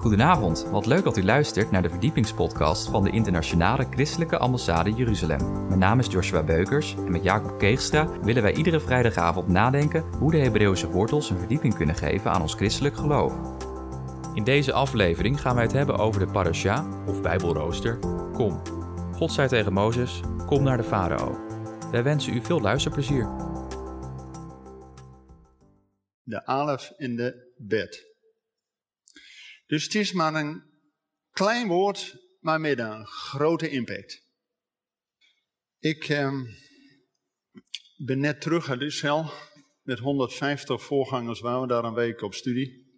Goedenavond, wat leuk dat u luistert naar de verdiepingspodcast van de Internationale Christelijke Ambassade Jeruzalem. Mijn naam is Joshua Beukers en met Jacob Keegstra willen wij iedere vrijdagavond nadenken hoe de Hebreeuwse wortels een verdieping kunnen geven aan ons christelijk geloof. In deze aflevering gaan wij het hebben over de parasha, of bijbelrooster, Kom. God zei tegen Mozes, kom naar de farao. Wij wensen u veel luisterplezier. De alef in de bed. Dus het is maar een klein woord, maar met een grote impact. Ik ehm, ben net terug uit Israël. Met 150 voorgangers waren we daar een week op studie.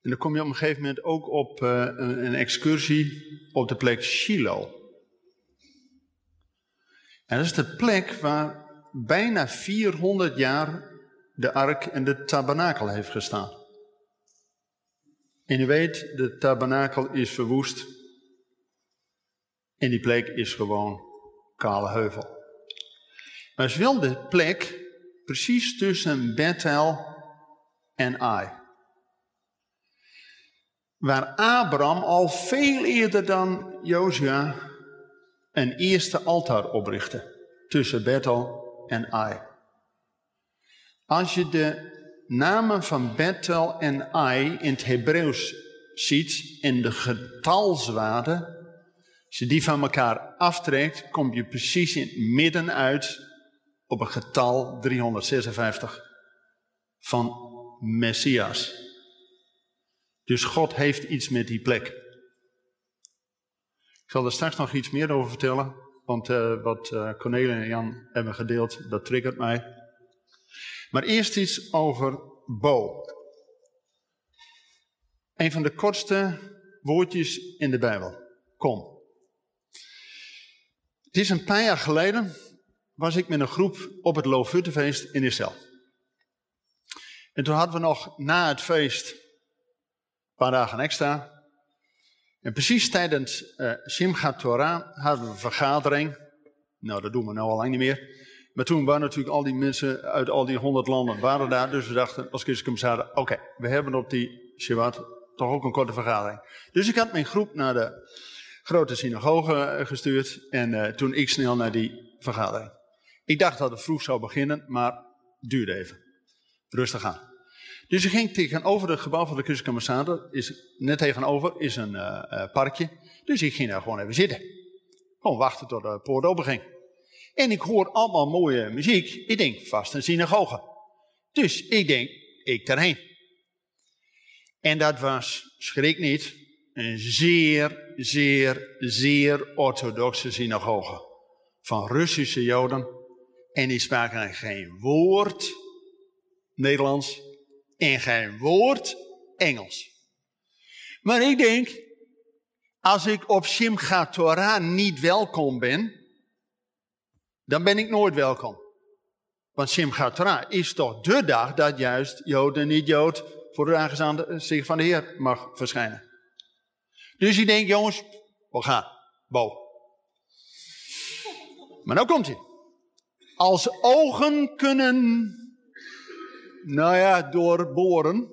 En dan kom je op een gegeven moment ook op uh, een, een, excursie op de plek Shiloh. En dat is de plek waar bijna 400 jaar de ark en de tabernakel heeft gestaan. En u weet, de tabernakel is verwoest. En die plek is gewoon kale heuvel. Maar is wel de plek precies tussen Bethel en Ai. Waar Abraham al veel eerder dan Jozua een eerste altaar oprichtte. Tussen Bethel en Ai. Als je de namen van Bethel en Ai in het Hebreeuws ziet in de getalswaarde, als je die van elkaar aftrekt, kom je precies in het midden uit op een getal 356 van Messias. Dus God heeft iets met die plek. Ik zal er straks nog iets meer over vertellen, want uh, wat uh, Cornelia en Jan hebben gedeeld, dat triggert mij. Maar eerst iets over Bo. Een van de kortste woordjes in de Bijbel. Kom. Het is een paar jaar geleden was ik met een groep op het Loofhuttenfeest in Israël. En toen hadden we nog na het feest een paar dagen extra. En precies tijdens uh, Simchat Torah hadden we een vergadering. Nou, dat doen we nou al lang niet meer. Maar toen waren natuurlijk al die mensen uit al die honderd landen waren daar. Dus we dachten als christelijke oké, we hebben op die Shabbat toch ook een korte vergadering. Dus ik had mijn groep naar de grote synagoge eh, gestuurd. En uh, toen ik snel naar die vergadering. Ik dacht dat het vroeg zou beginnen, maar duurde even. Rustig aan. Dus ik ging tegenover het gebouw van de ambassade. Is, net tegenover is een uh, parkje. Dus ik ging daar gewoon even zitten. Gewoon wachten tot de poort open ging. En ik hoor allemaal mooie muziek. Ik denk, vast een synagoge. Dus ik denk, ik daarheen. En dat was, schrik niet, een zeer, zeer, zeer orthodoxe synagoge. Van Russische Joden. En die spraken geen woord Nederlands en geen woord Engels. Maar ik denk, als ik op Simchat Torah niet welkom ben, dan ben ik nooit welkom. Want Simchat Torah is toch de dag dat juist Jood en niet-Jood voor de aangezicht van de Heer mag verschijnen. Dus ik denk, jongens, we gaan. Bo. Maar nou komt hij. Als ogen kunnen, nou ja, doorboren.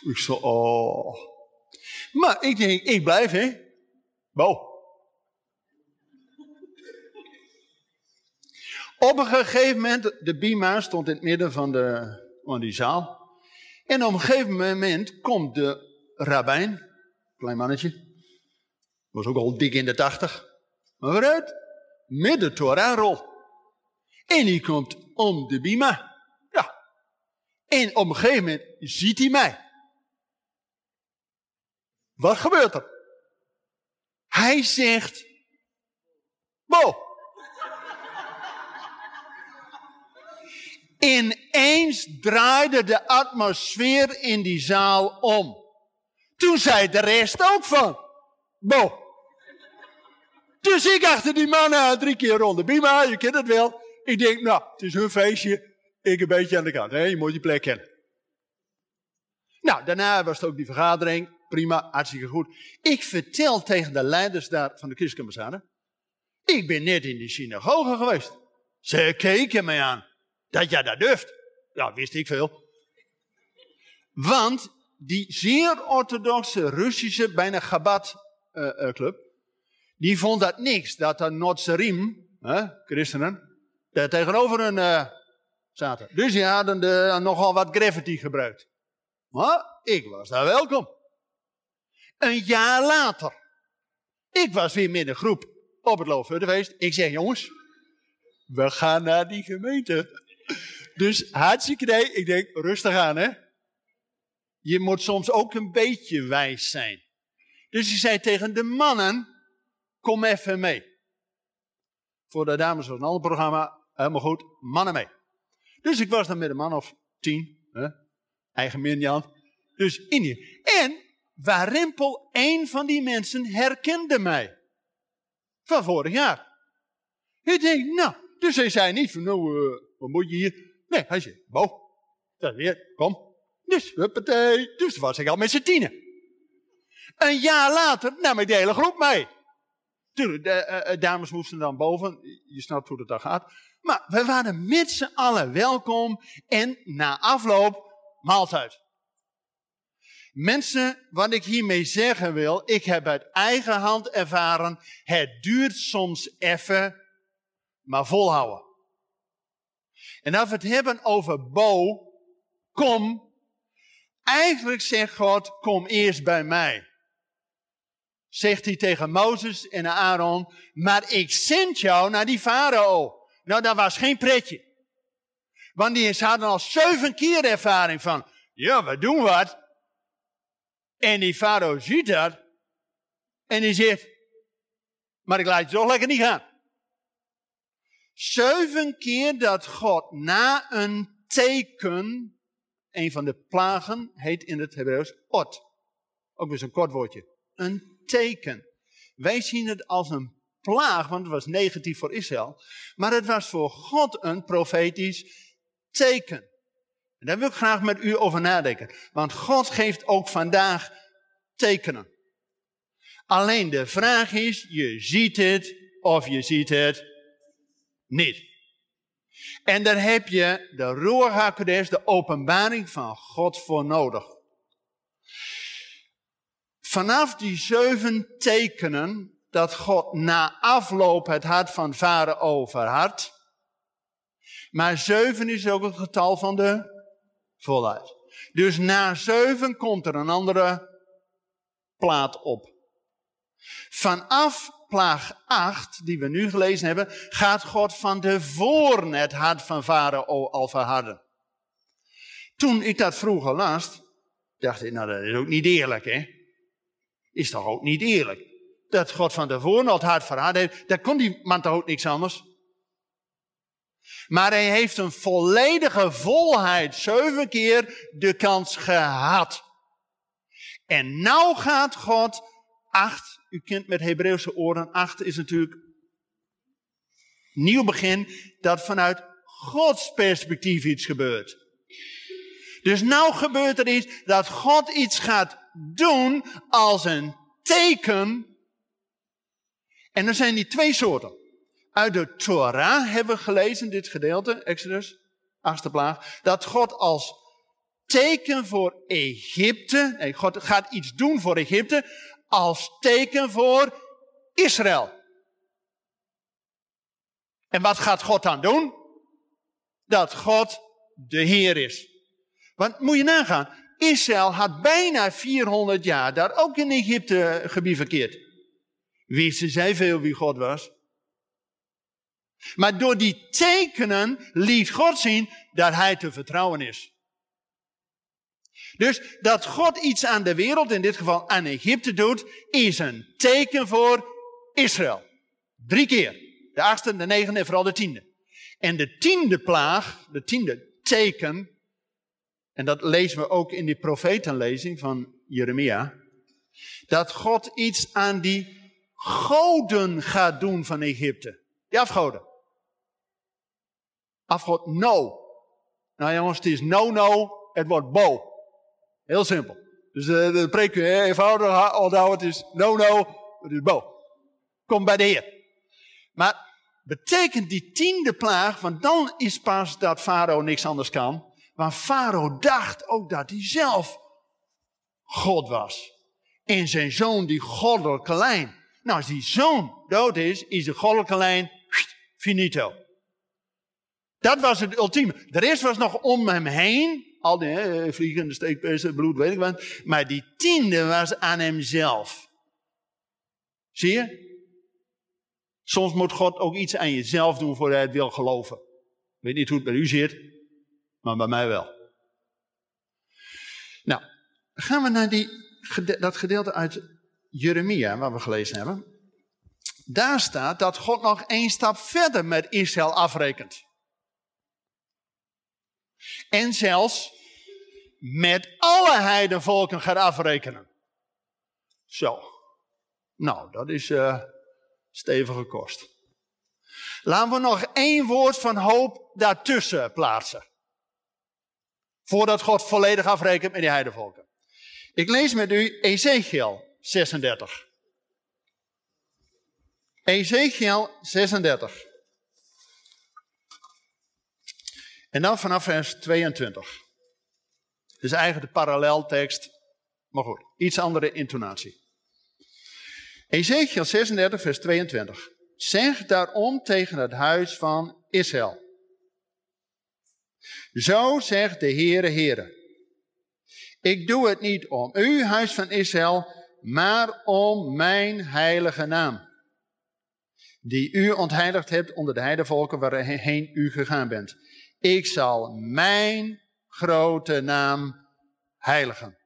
Ik zo, oh. Maar ik denk, ik blijf, hè. Bo. Op een gegeven moment, de bima stond in het midden van, de, van die zaal. En op een gegeven moment komt de rabbijn, klein mannetje, was ook al dik in de tachtig, maar vooruit, met de Torahrol. En die komt om de bima. Ja. En op een gegeven moment ziet hij mij. Wat gebeurt er? Hij zegt, Bo, Ineens draaide de atmosfeer in die zaal om. Toen zei de rest ook van, bo. Dus ik achter die mannen drie keer rond bima, je kent het wel. Ik denk, nou, het is hun feestje, ik een beetje aan de kant. Hè? Je moet die plek kennen. Nou, daarna was het ook die vergadering. Prima, hartstikke goed. Ik vertel tegen de leiders daar van de christelijke ambassade. Ik ben net in die synagoge geweest. Ze keken mij aan. Dat jij dat durft, ja, wist ik veel. Want die zeer orthodoxe Russische, bijna Chabad-club, die vond dat niks, dat de Notserim, christenen, daar tegenover hun uh, zaten. Dus die hadden de, nogal wat graffiti gebruikt. Maar ik was daar welkom. Een jaar later, ik was weer met een groep op het Loofhuttenfeest. Ik zeg, jongens, we gaan naar die gemeente. Dus hartstikke ik denk, rustig aan hè. Je moet soms ook een beetje wijs zijn. Dus hij zei tegen de mannen, kom even mee. Voor de dames was een ander programma, helemaal goed, mannen mee. Dus ik was dan met een man of tien, hè? eigen Mirjam. Dus in hier. En Warempel, een van die mensen, herkende mij. Van vorig jaar. Ik denk, nou, dus hij zei niet van, nou, uh, wat moet je hier? Nee, hij zei, Bo, dat weer, kom. Dus, huppatee, dus was ik al met z'n tienen. Een jaar later nam ik de hele groep mee. Tuurlijk, de uh, dames moesten dan boven, je snapt hoe dat dan gaat. Maar we waren met z'n allen welkom en na afloop maaltijd. Mensen, wat ik hiermee zeggen wil, ik heb uit eigen hand ervaren, het duurt soms even, maar volhouden. En als we het hebben over Bo, kom, eigenlijk zegt God, kom eerst bij mij. Zegt hij tegen Mozes en Aaron, maar ik zend jou naar die farao. Nou, dat was geen pretje. Want die hadden al zeven keer ervaring van, ja, we doen wat. En die farao ziet dat. En die zegt, maar ik laat je toch lekker niet gaan. Zeven keer dat God na een teken, een van de plagen heet in het Hebreeuws ot. Ook weer zo'n kort woordje. Een teken. Wij zien het als een plaag, want het was negatief voor Israël. Maar het was voor God een profetisch teken. En daar wil ik graag met u over nadenken. Want God geeft ook vandaag tekenen. Alleen de vraag is, je ziet het of je ziet het niet. En daar heb je de Ruach de openbaring van God voor nodig. Vanaf die zeven tekenen dat God na afloop het hart van Farao verhardt. Maar zeven is ook het getal van de volheid. Dus na zeven komt er een andere plaat op. Vanaf plaag 8, die we nu gelezen hebben, gaat God van tevoren het hart van Farao al verharden. Toen ik dat vroeger las, dacht ik, nou dat is ook niet eerlijk hè. Is toch ook niet eerlijk? Dat God van tevoren al het hart verhard heeft, daar kon die man toch ook niks anders? Maar hij heeft een volledige volheid zeven keer de kans gehad. En nou gaat God acht, u kent met Hebreeuwse oren, acht is natuurlijk nieuw begin, dat vanuit Gods perspectief iets gebeurt. Dus nou gebeurt er iets dat God iets gaat doen als een teken. En er zijn die twee soorten. Uit de Torah hebben we gelezen, dit gedeelte, Exodus, achtste plaag, dat God als teken voor Egypte, nee, God gaat iets doen voor Egypte, als teken voor Israël. En wat gaat God dan doen? Dat God de Heer is. Want moet je nagaan, Israël had bijna 400 jaar daar ook in Egypte gebivakkeerd. Wisten zij veel wie God was? Maar door die tekenen liet God zien dat hij te vertrouwen is. Dus dat God iets aan de wereld, in dit geval aan Egypte doet, is een teken voor Israël. Drie keer. De achtste, de negende en vooral de tiende. En de tiende plaag, de tiende teken, en dat lezen we ook in die profetenlezing van Jeremia, dat God iets aan die goden gaat doen van Egypte. Die afgoden. Afgod no. Nou jongens, het is no-no, het wordt bo. Heel simpel. Dus de, de preek je eenvoudig onthouden. Het is no, no, het is bo. Kom bij de Heer. Maar betekent die tiende plaag, want dan is pas dat Farao niks anders kan. Want Farao dacht ook dat hij zelf God was. En zijn zoon die goddelijke lijn. Nou, als die zoon dood is, is de goddelijke lijn finito. Dat was het ultieme. De rest was nog om hem heen. Al die vliegende steekpesten, bloed, weet ik wat. Maar die tiende was aan hemzelf. Zie je? Soms moet God ook iets aan jezelf doen voordat hij het wil geloven. Ik weet niet hoe het bij u zit, maar bij mij wel. Nou, gaan we naar die, dat gedeelte uit Jeremia, waar we gelezen hebben. Daar staat dat God nog één stap verder met Israël afrekent. En zelfs met alle heidenvolken gaat afrekenen. Zo. Nou, dat is uh, stevige kost. Laten we nog één woord van hoop daartussen plaatsen. Voordat God volledig afrekent met die heidenvolken. Ik lees met u Ezekiel 36. Ezekiel 36. En dan vanaf vers 22. Dus eigenlijk de paralleltekst, maar goed, iets andere intonatie. Ezekiel 36, vers 22. Zeg daarom tegen het huis van Israël. Zo zegt de Heere Heere. Ik doe het niet om u, huis van Israël, maar om mijn heilige naam. Die u ontheiligd hebt onder de heidevolken waarheen u gegaan bent. Ik zal mijn grote naam heiligen.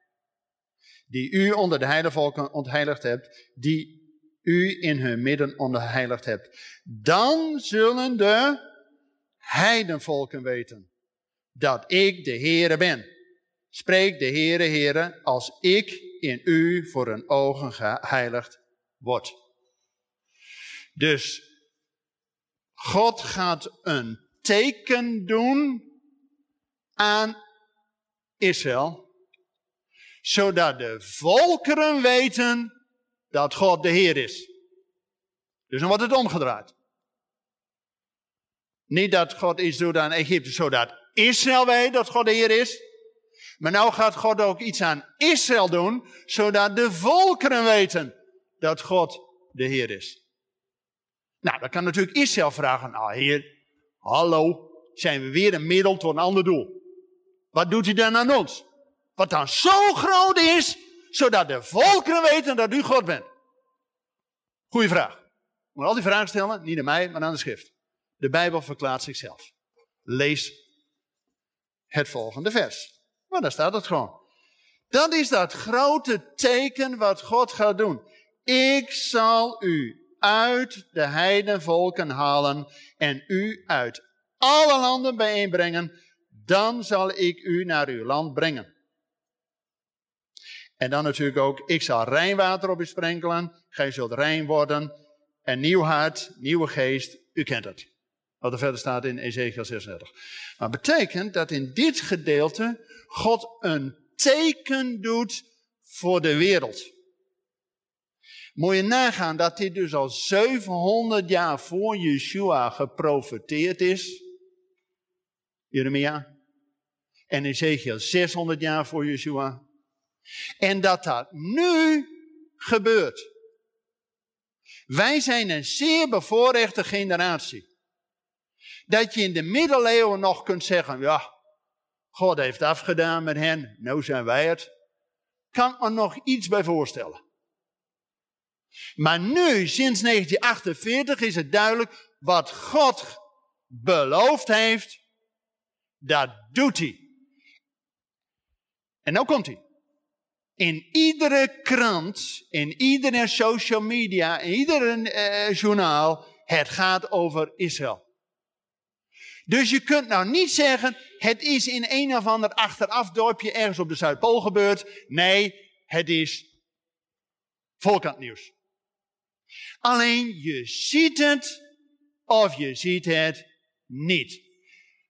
Die u onder de heidevolken ontheiligd hebt, die u in hun midden ontheiligd hebt. Dan zullen de heidenvolken weten dat ik de Heere ben. Spreek de Heere, Heere, als ik in u voor hun ogen geheiligd word. Dus God gaat een teken doen aan Israël, zodat de volkeren weten dat God de Heer is. Dus dan wordt het omgedraaid. Niet dat God iets doet aan Egypte, zodat Israël weet dat God de Heer is. Maar nou gaat God ook iets aan Israël doen, zodat de volkeren weten dat God de Heer is. Nou, dan kan natuurlijk Israël vragen, nou Heer, Hallo, zijn we weer een middel tot een ander doel. Wat doet hij dan aan ons? Wat dan zo groot is, zodat de volkeren weten dat u God bent. Goeie vraag. Moet al die vragen stellen, niet aan mij, maar aan de schrift. De Bijbel verklaart zichzelf. Lees het volgende vers. Maar daar staat het gewoon. Dat is dat grote teken wat God gaat doen. Ik zal u uit de heidenvolken halen en u uit alle landen bijeenbrengen, dan zal ik u naar uw land brengen. En dan natuurlijk ook, ik zal rijnwater op u sprenkelen, gij zult rein worden, en nieuw hart, nieuwe geest, u kent het. Wat er verder staat in Ezekiel 36. Maar betekent dat in dit gedeelte God een teken doet voor de wereld. Moet je nagaan dat dit dus al 700 jaar voor Yeshua geprofeteerd is. Jeremia. En Ezekiel 600 jaar voor Yeshua. En dat dat nu gebeurt. Wij zijn een zeer bevoorrechte generatie. Dat je in de middeleeuwen nog kunt zeggen, ja, God heeft afgedaan met hen, nou zijn wij het. Kan er nog iets bij voorstellen. Maar nu, sinds 1948, is het duidelijk wat God beloofd heeft, dat doet hij. En nou komt hij. In iedere krant, in iedere social media, in ieder eh, journaal, het gaat over Israël. Dus je kunt nou niet zeggen, het is in een of ander achteraf dorpje ergens op de Zuidpool gebeurd. Nee, het is volkantnieuws. Alleen je ziet het of je ziet het niet.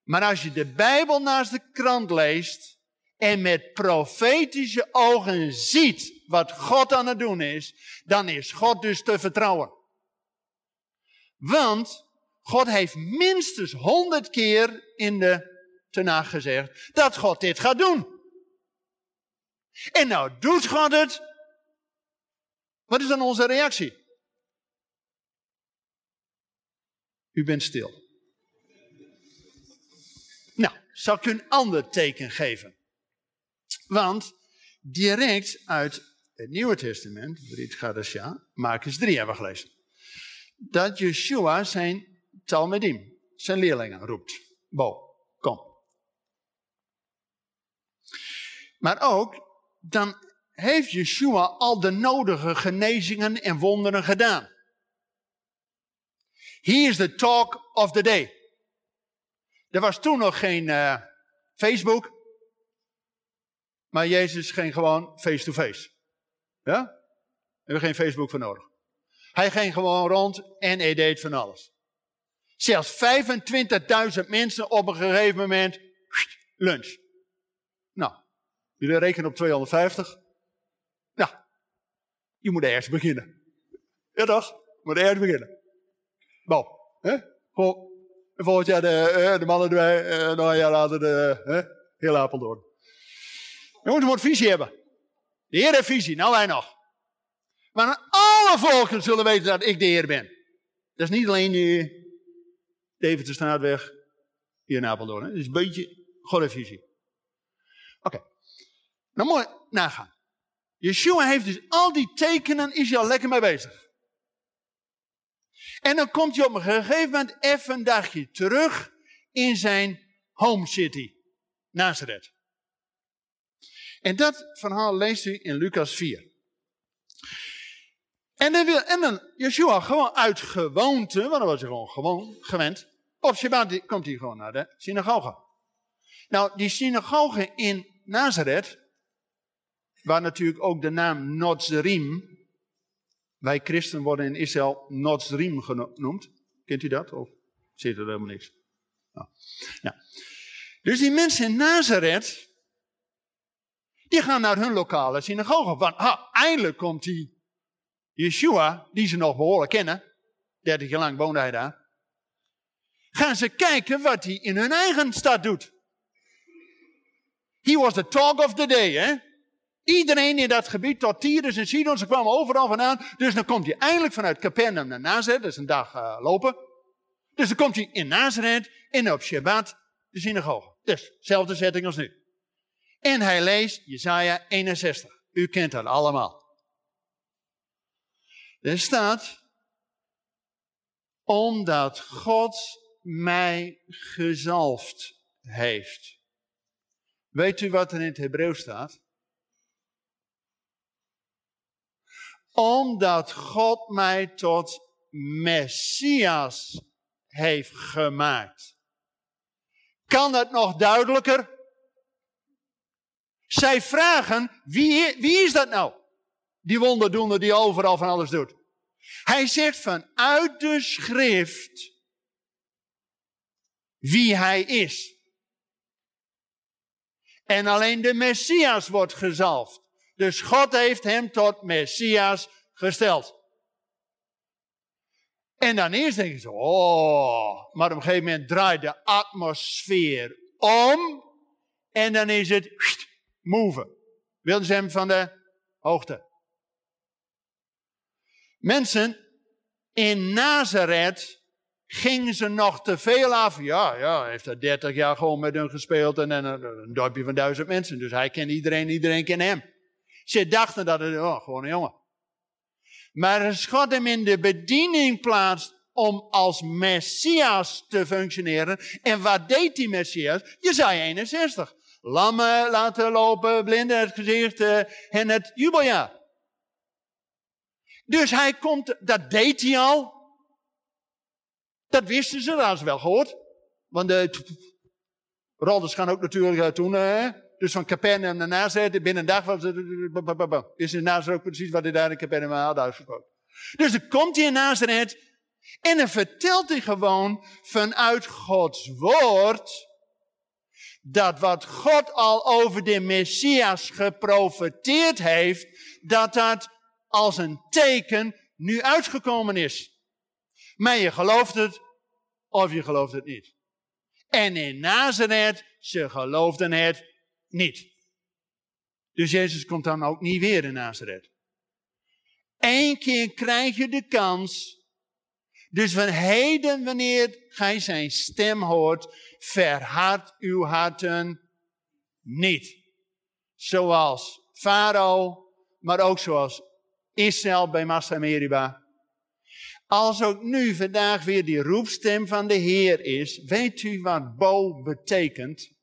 Maar als je de Bijbel naast de krant leest en met profetische ogen ziet wat God aan het doen is, dan is God dus te vertrouwen. Want God heeft minstens honderd keer in de tenag gezegd dat God dit gaat doen. En nou doet God het. Wat is dan onze reactie? U bent stil. Nou, zal ik u een ander teken geven. Want direct uit het Nieuwe Testament, Brit Gadasja, Marcus 3 hebben we gelezen. Dat Yeshua zijn Talmudim, zijn leerlingen roept. Bo, kom. Maar ook, dan heeft Yeshua al de nodige genezingen en wonderen gedaan. He is the talk of the day. Er was toen nog geen uh, Facebook. Maar Jezus ging gewoon face-to-face. Ja? We hebben geen Facebook voor nodig. Hij ging gewoon rond en hij deed van alles. Zelfs 25.000 mensen op een gegeven moment lunch. Nou, jullie rekenen op 250. Nou, je moet eerst beginnen. Ja toch? Je moet eerst beginnen. Nou, hè? Volgend jaar de, eh, mannen erbij, en nog een jaar later de, hè? heel Apeldoorn. Je moet visie hebben. De Heer heeft visie, nou wij nog. Maar alle volken zullen weten dat ik de Heer ben. Dat is niet alleen die David de Straatweg hier in Apeldoorn. Dat is een beetje God visie. Oké. Okay. Nou mooi nagaan. Yeshua heeft dus al die tekenen, is hij al lekker mee bezig. En dan komt hij op een gegeven moment even een dagje terug in zijn home city, Nazareth. En dat verhaal leest u in Lucas 4. En dan, wil, en gewoon uit gewoonte, want dan was hij gewoon gewoon gewend. Op Shabbat komt hij gewoon naar de synagoge. Nou, die synagoge in Nazareth, waar natuurlijk ook de naam Nozrim wij christen worden in Israël Nozrim genoemd. Kent u dat? Of zit er helemaal niks? Nou. Dus die mensen in Nazareth, die gaan naar hun lokale synagoge. Van, ah, eindelijk komt die Yeshua, die ze nog behoorlijk kennen. 30 jaar lang woonde hij daar. Gaan ze kijken wat hij in hun eigen stad doet. He was the talk of the day, hè? Iedereen in dat gebied, tot Tyrus en Sidon, ze kwamen overal vandaan. Dus dan komt hij eindelijk vanuit Capernaum naar Nazareth, dat is een dag uh, lopen. Dus dan komt hij in Nazareth en op Shabbat de synagoge. Dus, dezelfde setting als nu. En hij leest Jesaja 61. U kent dat allemaal. Er staat, omdat God mij gezalfd heeft. Weet u wat er in het Hebreeuws staat? Omdat God mij tot Messias heeft gemaakt. Kan het nog duidelijker? Zij vragen, wie, wie is dat nou? Die wonderdoener die overal van alles doet. Hij zegt vanuit de schrift wie hij is. En alleen de Messias wordt gezalfd. Dus God heeft hem tot Messias gesteld. En dan eerst denken ze, oh, maar op een gegeven moment draait de atmosfeer om. En dan is het move. Wilden ze hem van de hoogte. Mensen, in Nazareth gingen ze nog te veel af. Ja, ja, heeft er 30 jaar gewoon met hun gespeeld en, een, een dorpje van duizend mensen. Dus hij kent iedereen, iedereen kent hem. Ze dachten dat het, oh, gewoon een jongen. Maar als God hem in de bediening plaatst om als Messias te functioneren. En wat deed die Messias? Jezaja 61. Lammen laten lopen, blinden het gezicht uh, en het jubeljaar. Dus hij komt, dat deed hij al. Dat wisten ze, dat hadden ze wel gehoord. Want de rodders gaan ook natuurlijk toen, uh, dus van Capernaum naar Nazareth, binnen een dag was het... Is in Nazareth ook precies wat hij daar in Capernaum had uitgesproken. Dus dan komt hij in Nazareth en dan vertelt hij gewoon vanuit Gods woord dat wat God al over de Messias geprofeteerd heeft, dat dat als een teken nu uitgekomen is. Maar je gelooft het of je gelooft het niet. En in Nazareth, ze geloofden het niet. Dus Jezus komt dan ook niet weer in Nazareth. Eén keer krijg je de kans. Dus van heden, wanneer gij zijn stem hoort, verhard uw harten niet. Zoals Farao, maar ook zoals Israël bij Massa Meriba. Als ook nu vandaag weer die roepstem van de Heer is, weet u wat Bo betekent?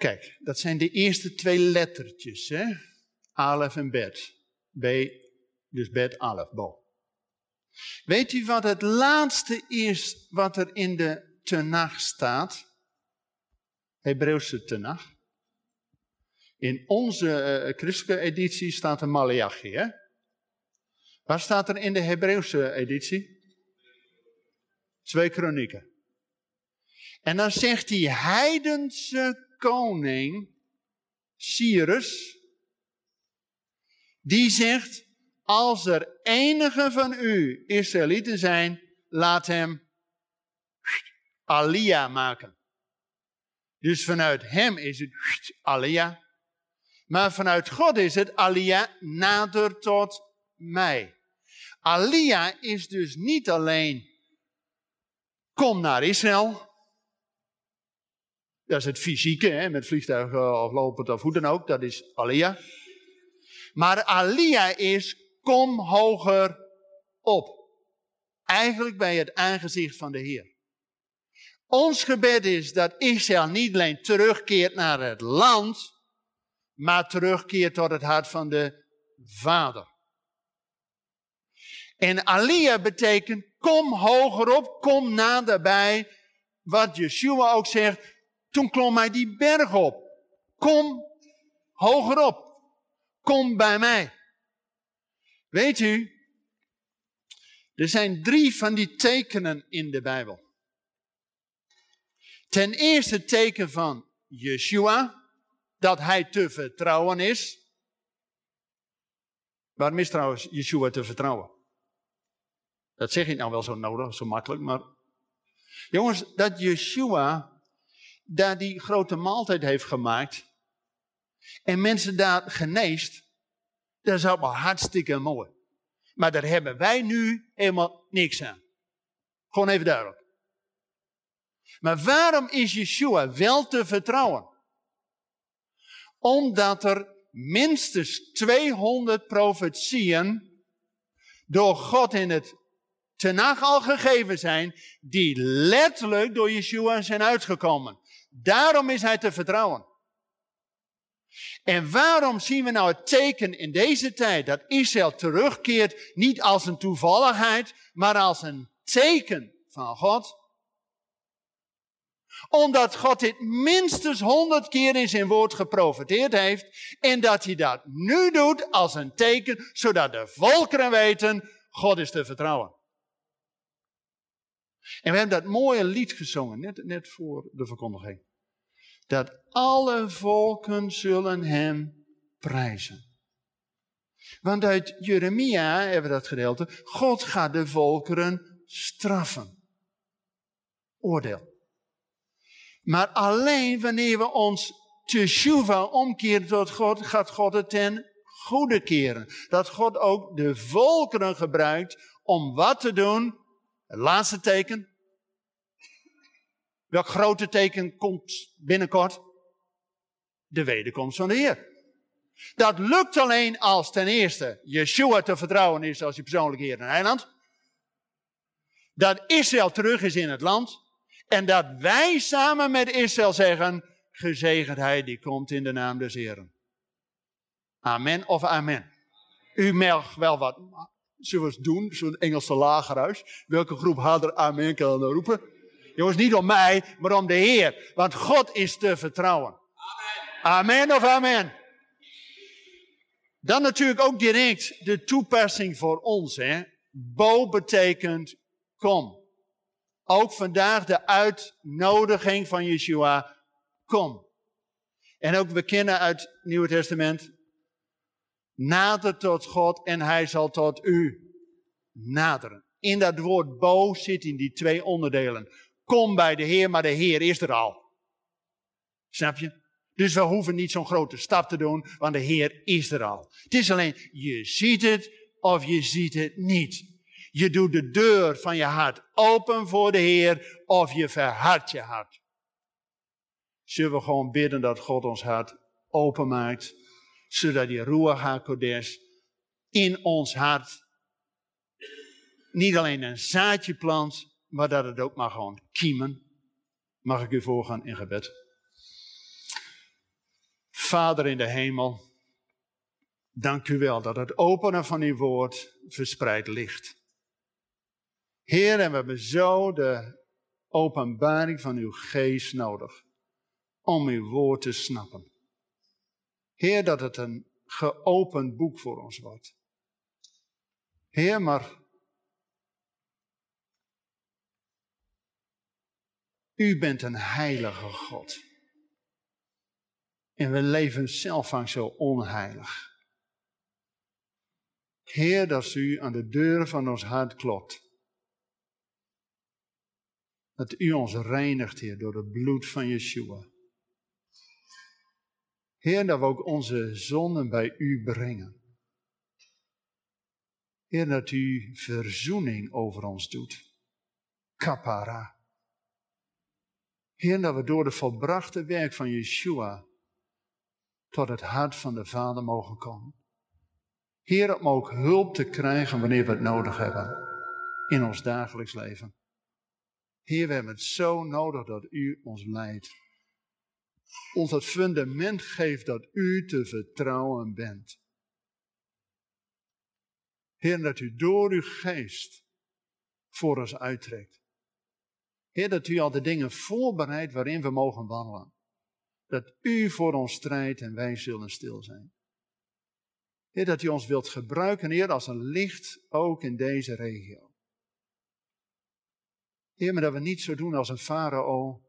Kijk, dat zijn de eerste twee lettertjes, hè? Alef en Bet. B, dus Bet, Alef, Bo. Weet u wat het laatste is wat er in de Tenach staat? Hebreeuwse Tenach. In onze uh, christelijke editie staat er Malachi, hè? Waar staat er in de Hebreeuwse editie? Twee kronieken. En dan zegt die heidense koning, Cyrus, die zegt, als er enige van u Israëlieten zijn, laat hem Alia maken. Dus vanuit hem is het Alia. Maar vanuit God is het Alia nader tot mij. Alia is dus niet alleen kom naar Israël. Dat is het fysieke, hè, met vliegtuigen of lopend of hoe dan ook. Dat is Alia. Maar Alia is kom hoger op. Eigenlijk bij het aangezicht van de Heer. Ons gebed is dat Israël niet alleen terugkeert naar het land, maar terugkeert tot het hart van de Vader. En Alia betekent kom hoger op, kom naderbij. Wat Yeshua ook zegt, toen klom hij die berg op. Kom hoger op. Kom bij mij. Weet u, er zijn drie van die tekenen in de Bijbel. Ten eerste het teken van Yeshua, dat hij te vertrouwen is. Waarom is trouwens Yeshua te vertrouwen? Dat zeg ik nou wel zo nodig, zo makkelijk, maar... Jongens, dat Yeshua daar die grote maaltijd heeft gemaakt en mensen daar geneest, dat is allemaal hartstikke mooi. Maar daar hebben wij nu helemaal niks aan. Gewoon even duidelijk. Maar waarom is Yeshua wel te vertrouwen? Omdat er minstens 200 profetieën door God in het Tenach al gegeven zijn, die letterlijk door Yeshua zijn uitgekomen. Daarom is hij te vertrouwen. En waarom zien we nou het teken in deze tijd dat Israël terugkeert, niet als een toevalligheid, maar als een teken van God? Omdat God dit minstens honderd keer in zijn woord geprofiteerd heeft. En dat hij dat nu doet als een teken, zodat de volkeren weten, God is te vertrouwen. En we hebben dat mooie lied gezongen, net, net voor de verkondiging. Dat alle volken zullen hem prijzen. Want uit Jeremia hebben we dat gedeelte. God gaat de volkeren straffen. Oordeel. Maar alleen wanneer we ons teshuva omkeren tot God, gaat God het ten goede keren. Dat God ook de volkeren gebruikt om wat te doen. Het laatste teken. Welk grote teken komt binnenkort? De wederkomst van de Heer. Dat lukt alleen als ten eerste Yeshua te vertrouwen is als je persoonlijk Heer en Heiland. Dat Israël terug is in het land. En dat wij samen met Israël zeggen, gezegend hij die komt in de naam des Heren. Amen of amen. U mag wel wat, zullen we doen, zo'n Engelse lagerhuis. Welke groep harder amen kan dan roepen? Jongens, niet om mij, maar om de Heer. Want God is te vertrouwen. Amen. Amen of amen. Dan natuurlijk ook direct de toepassing voor ons. Hè. Bo betekent kom. Ook vandaag de uitnodiging van Yeshua, kom. En ook we kennen uit het Nieuwe Testament, nader tot God en hij zal tot u naderen. In dat woord bo zit in die twee onderdelen. kom bij de Heer, maar de Heer is er al. Snap je? Dus we hoeven niet zo'n grote stap te doen, want de Heer is er al. Het is alleen, je ziet het of je ziet het niet. Je doet de deur van je hart open voor de Heer of je verhardt je hart. Zullen we gewoon bidden dat God ons hart openmaakt, zodat die Ruach HaKodesh in ons hart niet alleen een zaadje plant, maar dat het ook maar gewoon kiemen. Mag ik u voorgaan in gebed? Vader in de hemel, dank u wel dat het openen van uw woord verspreid ligt. Heer, en we hebben zo de openbaring van uw geest nodig om uw woord te snappen. Heer, dat het een geopend boek voor ons wordt. Heer, maar u bent een heilige God. En we leven zelf vaak zo onheilig. Heer, dat u aan de deuren van ons hart klopt. Dat u ons reinigt, Heer, door het bloed van Yeshua. Heer, dat we ook onze zonden bij u brengen. Heer, dat u verzoening over ons doet. Kapara. Heer, dat we door de volbrachte werk van Yeshua tot het hart van de Vader mogen komen. Heer, om ook hulp te krijgen wanneer we het nodig hebben in ons dagelijks leven. Heer, we hebben het zo nodig dat u ons leidt. Ons het fundament geeft dat u te vertrouwen bent. Heer, dat u door uw geest voor ons uittrekt. Heer, dat u al de dingen voorbereidt waarin we mogen wandelen dat u voor ons strijdt en wij zullen stil zijn. Heer, dat u ons wilt gebruiken, Heer, als een licht ook in deze regio. Heer, maar dat we niet zo doen als een farao.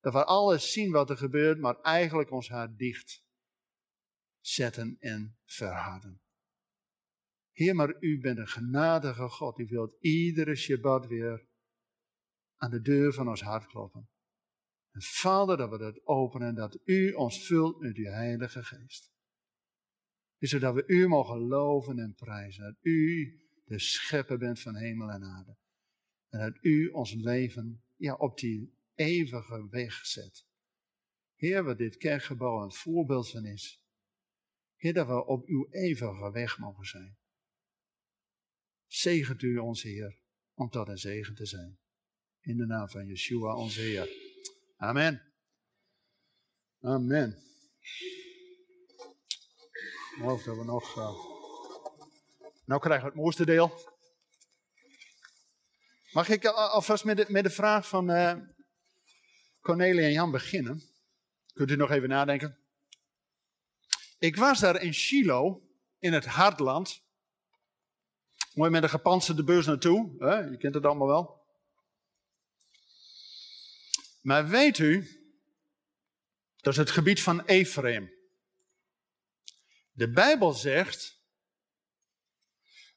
Dat we alles zien wat er gebeurt, maar eigenlijk ons hart dicht zetten en verharden. Heer, maar u bent een genadige God. U wilt iedere Shabbat weer aan de deur van ons hart kloppen. En Vader, dat we dat openen, dat u ons vult met uw Heilige Geest. Zodat we u mogen loven en prijzen. Dat u de schepper bent van hemel en aarde. En dat u ons leven ja, op die eeuwige weg zet. Heer, wat dit kerkgebouw een voorbeeld van is. Heer, dat we op uw eeuwige weg mogen zijn. Zegent u ons, Heer, om tot een zegen te zijn. In de naam van Yeshua, onze Heer. Amen. Amen. Of dat we nog. Uh... Nou krijgen we het mooiste deel. Mag ik alvast met de, met de vraag van uh, Cornelia en Jan beginnen? Kunt u nog even nadenken? Ik was daar in Shiloh, in het hartland. Mooi met een gepantserde bus naartoe. Hè? Je kent het allemaal wel. Maar weet u, dat is het gebied van Ephraim. De Bijbel zegt,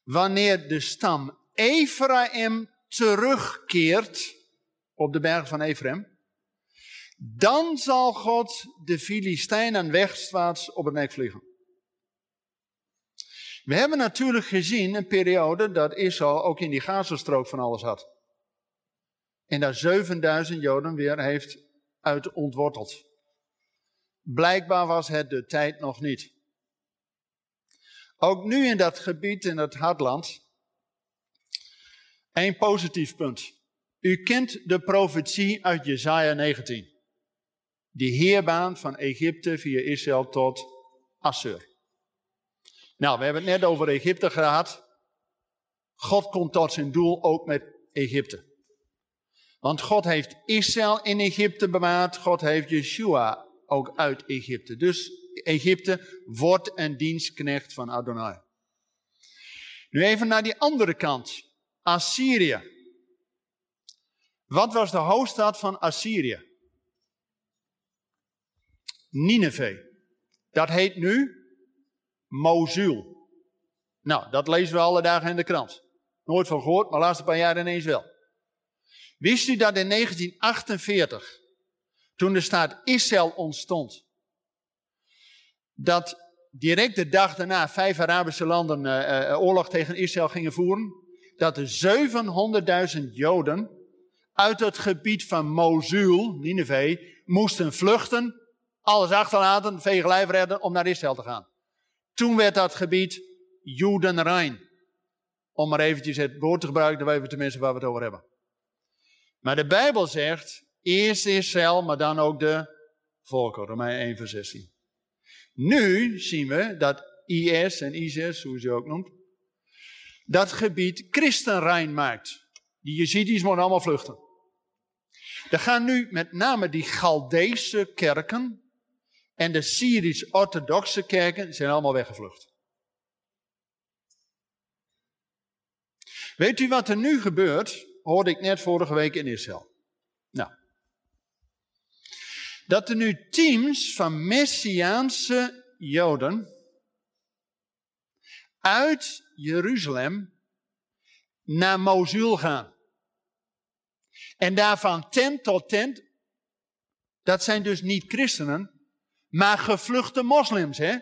wanneer de stam Ephraim terugkeert op de berg van Ephraim, dan zal God de Filistijnen wegwaarts op het nek vliegen. We hebben natuurlijk gezien een periode dat Israël ook in die Gazastrook van alles had. En daar 7000 Joden weer heeft uit ontworteld. Blijkbaar was het de tijd nog niet. Ook nu in dat gebied, in het Hartland, een positief punt. U kent de profetie uit Jesaja 19. Die heerbaan van Egypte via Israël tot Assur. Nou, we hebben het net over Egypte gehad. God komt tot zijn doel ook met Egypte. Want God heeft Israël in Egypte bewaard. God heeft Yeshua ook uit Egypte. Dus Egypte wordt een dienstknecht van Adonai. Nu even naar die andere kant. Assyrië. Wat was de hoofdstad van Assyrië? Nineveh. Dat heet nu Mosul. Nou, dat lezen we alle dagen in de krant. Nooit van gehoord, maar de laatste paar jaar ineens wel. Wist u dat in 1948, toen de staat Israël ontstond, dat direct de dag daarna vijf Arabische landen uh, uh, oorlog tegen Israël gingen voeren, dat er 700.000 Joden uit het gebied van Mosul, Nineveh, moesten vluchten, alles achterlaten, veegelijf redden om naar Israël te gaan. Toen werd dat gebied Judenrein. Om maar eventjes het woord te gebruiken, dan weten we tenminste waar we het over hebben. Maar de Bijbel zegt, eerst Israël, maar dan ook de volken. Romein 1 vers 16. Nu zien we dat IS en ISIS, hoe ze ook noemt, dat gebied christenrein maakt. Die Jezidis moeten allemaal vluchten. Er gaan nu met name die Galdeese kerken en de Syrisch-orthodoxe kerken zijn allemaal weggevlucht. Weet u wat er nu gebeurt? Hoorde ik net vorige week in Israël. Nou. Dat er nu teams van Messiaanse Joden uit Jeruzalem naar Mosul gaan. En daarvan tent tot tent, dat zijn dus niet christenen, maar gevluchte moslims. Hè?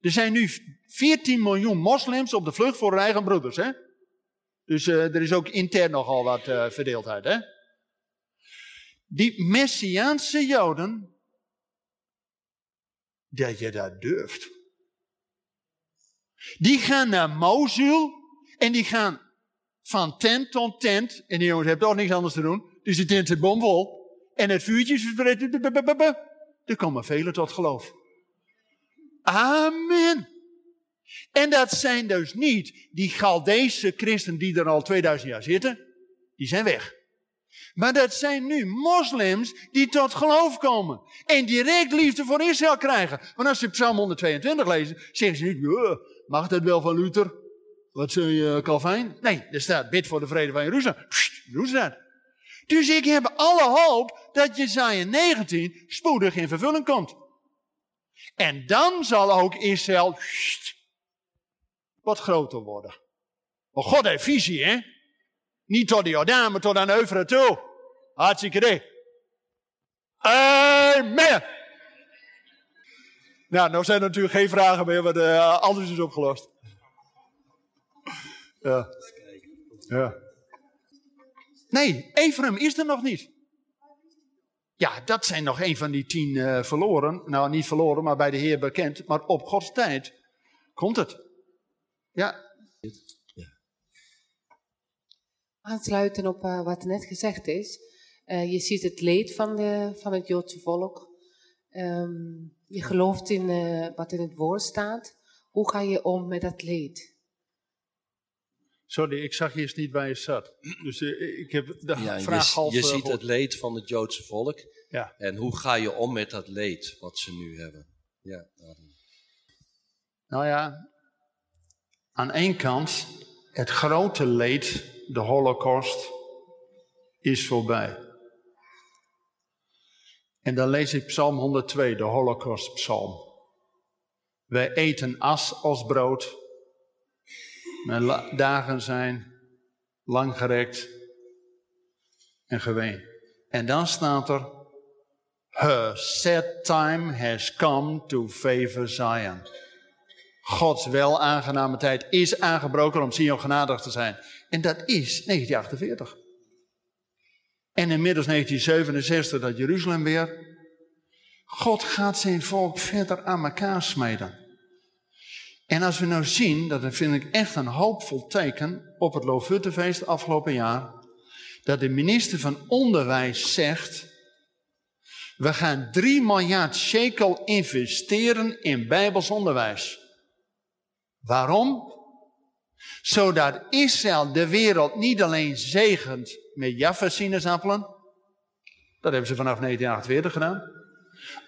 Er zijn nu 14 miljoen moslims op de vlucht voor hun eigen broeders. Hè? Dus uh, er is ook intern nogal wat uh, verdeeldheid. Hè? Die Messiaanse Joden, dat je dat durft. Die gaan naar Mosul en die gaan van tent tot tent. En die jongens hebben toch niks anders te doen. Dus de tent zit bomvol. En het vuurtje is. Er komen velen tot geloof. Amen. En dat zijn dus niet die Galdese christen die er al 2000 jaar zitten. Die zijn weg. Maar dat zijn nu moslims die tot geloof komen. En direct liefde voor Israël krijgen. Want als je Psalm 122 leest, zeggen ze niet, mag dat wel van Luther? Wat zul je, Calvijn? Nee, er staat, bid voor de vrede van Jeruzalem. Ze dat. Dus ik heb alle hoop dat Jezaja 19 spoedig in vervulling komt. En dan zal ook Israël wat groter worden. Maar God heeft visie, hè? Niet tot de Jordaan, maar tot aan Euveren toe. Hartstikke idee. Amen. Nou, nou zijn er natuurlijk geen vragen meer, want uh, alles is opgelost. Ja. ja. Nee, Ephraim is er nog niet. Ja, dat zijn nog een van die tien uh, verloren. Nou, niet verloren, maar bij de Heer bekend. Maar op Gods tijd komt het. Ja. Aansluiten op uh, wat net gezegd is. Uh, je ziet het leed van, de, van het Joodse volk. Um, je gelooft in wat in het woord staat. Hoe ga je om met dat leed? Sorry, ik zag eerst niet waar je zat. Dus uh, ik heb de ja, vraag je, half... Je ziet het leed van het Joodse volk. Ja. En hoe ga je om met dat leed wat ze nu hebben? Ja, nou ja, aan één kant, het grote leed, de holocaust, is voorbij. En dan lees ik Psalm 102, de holocaustpsalm. Wij eten as als brood mijn dagen zijn langgerekt en geween. En dan staat er, her set time has come to favor Zion. Gods wel aangename tijd is aangebroken om Sion genadig te zijn. En dat is 1948. En inmiddels 1967 dat Jeruzalem weer. God gaat zijn volk verder aan elkaar smeden. En als we nou zien, dat vind ik echt een hoopvol teken op het Lofuttefeest afgelopen jaar, dat de minister van Onderwijs zegt, we gaan 3 miljard shekel investeren in Bijbels onderwijs. Waarom? Zodat Israël de wereld niet alleen zegent met Jaffa-sinaasappelen, dat hebben ze vanaf 1948 gedaan,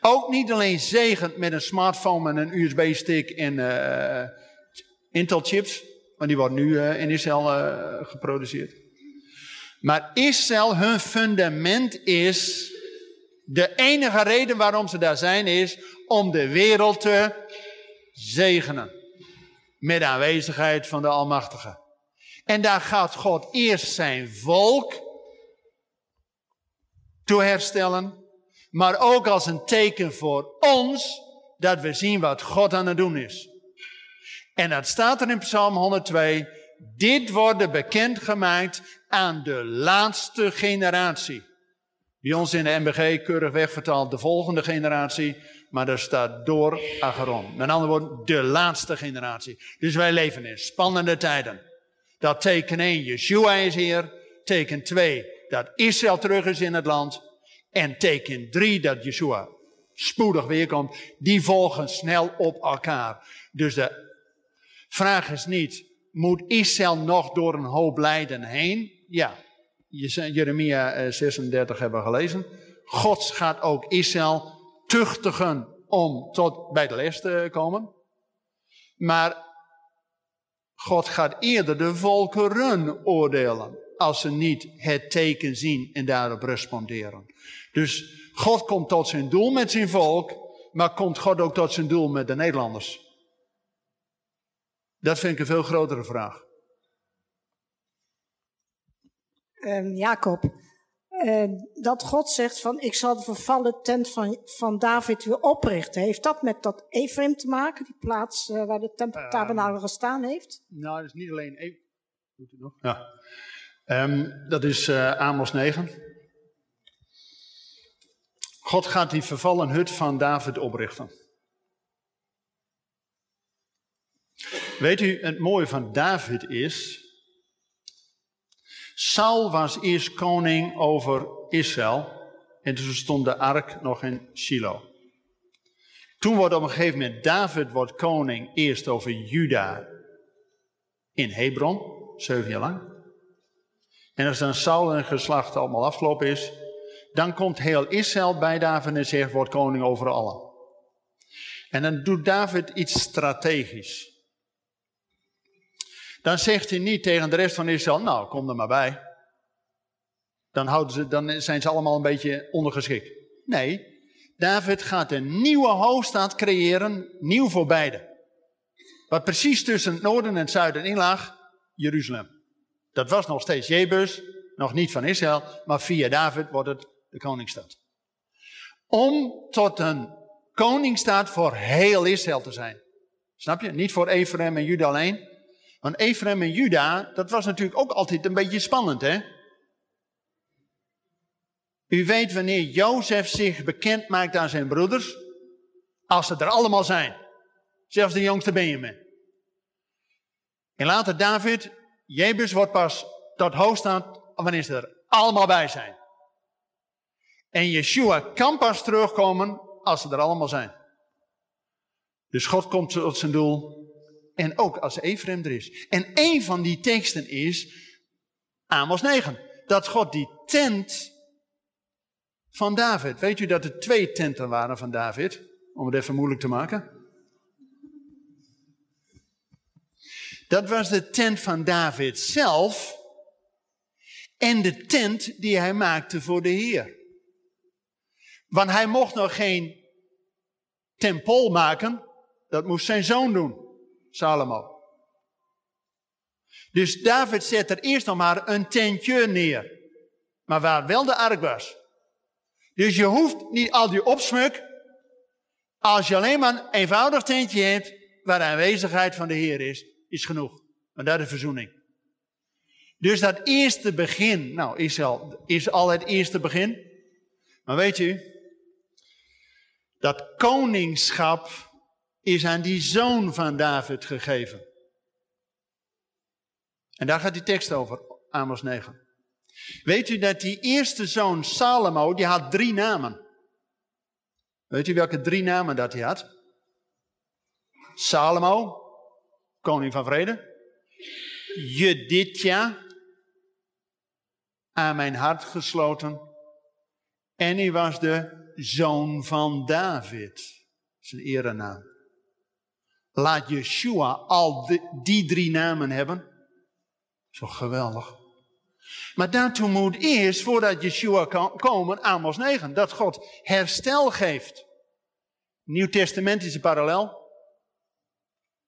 ook niet alleen zegend met een smartphone en een USB-stick en uh, Intel-chips, want die worden nu uh, in Israël uh, geproduceerd. Maar Israël, hun fundament is, de enige reden waarom ze daar zijn, is om de wereld te zegenen. Met aanwezigheid van de Almachtige. En daar gaat God eerst zijn volk te herstellen, maar ook als een teken voor ons dat we zien wat God aan het doen is. En dat staat er in Psalm 102. Dit wordt bekendgemaakt aan de laatste generatie. Bij ons in de MBG keurig wegvertaald de volgende generatie, maar daar staat door Acheron. Met andere woorden, de laatste generatie. Dus wij leven in spannende tijden. Dat teken 1, Yeshua is hier. Teken 2, dat Israël terug is in het land. En teken 3, dat Yeshua spoedig weer komt. Die volgen snel op elkaar. Dus de vraag is niet, moet Israël nog door een hoop lijden heen? Ja, Jeremia 36 eh, hebben we gelezen. God gaat ook Israël tuchtigen om tot bij de les te komen. Maar God gaat eerder de volkeren oordelen als ze niet het teken zien en daarop responderen. Dus God komt tot zijn doel met zijn volk, maar komt God ook tot zijn doel met de Nederlanders? Dat vind ik een veel grotere vraag. Um, Jacob, uh, dat God zegt van ik zal de vervallen tent van, van David weer oprichten. Heeft dat met dat Ephraim te maken, die plaats uh, waar de tempeltabernakel gestaan heeft? Nou, dat is niet alleen Ephraim. Doet u nog? Ja. Um, dat is uh, Amos 9. God gaat die vervallen hut van David oprichten. Weet u, het mooie van David is. Saul was eerst koning over Israël. En toen stond de ark nog in Shiloh. Toen wordt op een gegeven moment David wordt koning eerst over Juda in Hebron, zeven jaar lang. En als dan Saul en geslacht allemaal afgelopen is, dan komt heel Israël bij David en zegt, wordt koning over allen. En dan doet David iets strategisch. Dan zegt hij niet tegen de rest van Israël, nou, kom er maar bij. Dan, houden ze, dan zijn ze allemaal een beetje ondergeschikt. Nee, David gaat een nieuwe hoofdstad creëren, nieuw voor beide. Wat precies tussen het noorden en het zuiden in lag, Jeruzalem. Dat was nog steeds Jebus, nog niet van Israël, maar via David wordt het de koningsstad. Om tot een koningsstad voor heel Israël te zijn. Snap je? Niet voor Ephraim en Juda alleen. Want Ephraim en Juda, dat was natuurlijk ook altijd een beetje spannend, hè? U weet wanneer Jozef zich bekend maakt aan zijn broeders, als ze er allemaal zijn. Zelfs de jongste Benjamin. En later David, Jebus wordt pas tot hoofdstad wanneer ze er allemaal bij zijn. En Yeshua kan pas terugkomen als ze er allemaal zijn. Dus God komt tot zijn doel. En ook als Ephraim er is. En een van die teksten is Amos 9. Dat God die tent van David. Weet u dat er twee tenten waren van David? Om het even moeilijk te maken. Dat was de tent van David zelf. En de tent die hij maakte voor de Heer. Want hij mocht nog geen tempel maken. Dat moest zijn zoon doen, Salomo. Dus David zet er eerst nog maar een tentje neer. Maar waar wel de ark was. Dus je hoeft niet al die opsmuk. Als je alleen maar een eenvoudig tentje hebt. Waar de aanwezigheid van de Heer is, is genoeg. Dat is verzoening. Dus dat eerste begin, nou Israël is al het eerste begin. Maar weet u, dat koningschap is aan die zoon van David gegeven. En daar gaat die tekst over, Amos 9. Weet u dat die eerste zoon Salomo, die had drie namen. Weet u welke drie namen dat hij had? Salomo, koning van vrede. Jeditja, aan mijn hart gesloten. En hij was de zoon van David. Zijn erenaam. Laat Yeshua al die drie namen hebben. Zo geweldig. Maar daartoe moet eerst, voordat Yeshua kan komen, Amos 9, dat God herstel geeft. Nieuw Testamentische parallel.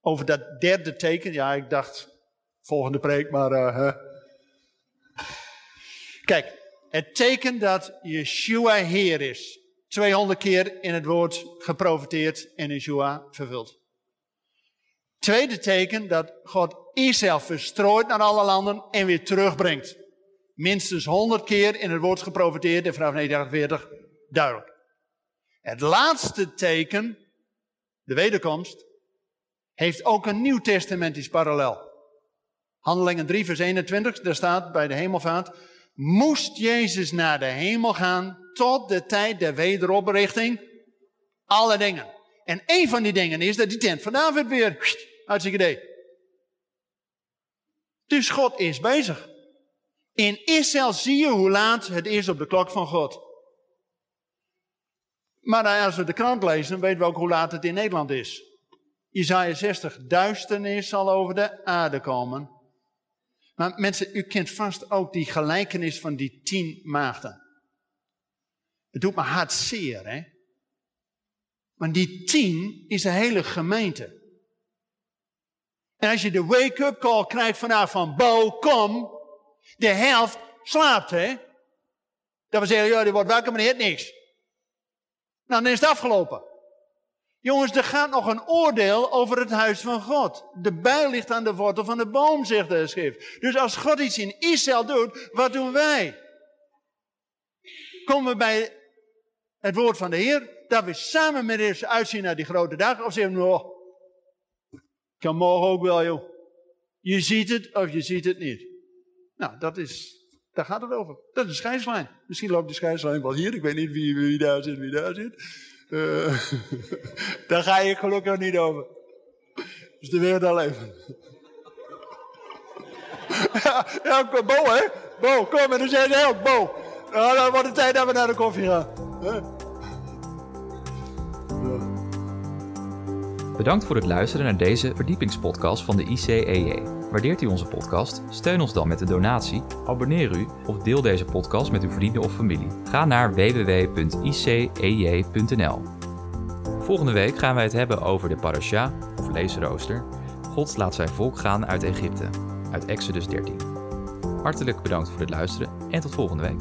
Over dat derde teken. Ja, ik dacht, volgende preek, maar. Uh, Kijk, Het teken dat Yeshua Heer is. 200 keer in het woord geprofiteerd en Yeshua vervuld. Tweede teken dat God Israël verstrooit naar alle landen en weer terugbrengt. Minstens 100 keer in het woord geprofiteerd en vanaf 1948 duidelijk. Het laatste teken, de wederkomst, heeft ook een nieuw testamentisch parallel. Handelingen 3 vers 21, daar staat bij de hemelvaart, moest Jezus naar de hemel gaan tot de tijd der wederoprichting, alle dingen. En een van die dingen is dat die tent van David weer zijn idee. Dus God is bezig. In Israël zie je hoe laat het is op de klok van God. Maar als we de krant lezen, weten we ook hoe laat het in Nederland is. Isaiah 60, duisternis zal over de aarde komen. Maar mensen, u kent vast ook die gelijkenis van die tien maagden. Het doet me hart zeer, hè? Maar die tien is de hele gemeente. En als je de wake-up call krijgt vanaf van Bo, kom, de helft slaapt, hè? Dat we zeggen, ja, die wordt wakker, maar die heeft niks. Nou, dan is het afgelopen. Jongens, er gaat nog een oordeel over het huis van God. De bij ligt aan de wortel van de boom, zegt de schrift. Dus als God iets in Israël doet, wat doen wij? Komen we bij het woord van de Heer, dat we samen met Hem uitzien naar die grote dag, of zeggen we, nou, kan morgen ook wel, joh. Je ziet het of je ziet het niet. Nou, dat is, daar gaat het over. Dat is een scheidslijn. Misschien loopt de scheidslijn wel hier. Ik weet niet wie, wie daar zit, wie daar zit. Uh, daar ga je gelukkig niet over. Dus de wereld al even. ja, ja, Bo hè. Bo, kom en dan zeg je ook, Bo. Nou, dan wordt het tijd dat we naar de koffie gaan. Bedankt voor het luisteren naar deze verdiepingspodcast van de ICEJ. Waardeert u onze podcast? Steun ons dan met een donatie, abonneer u of deel deze podcast met uw vrienden of familie. Ga naar www.icej.nl. Volgende week gaan wij het hebben over de parasha, of leesrooster. God laat zijn volk gaan uit Egypte, uit Exodus 13. Hartelijk bedankt voor het luisteren en tot volgende week.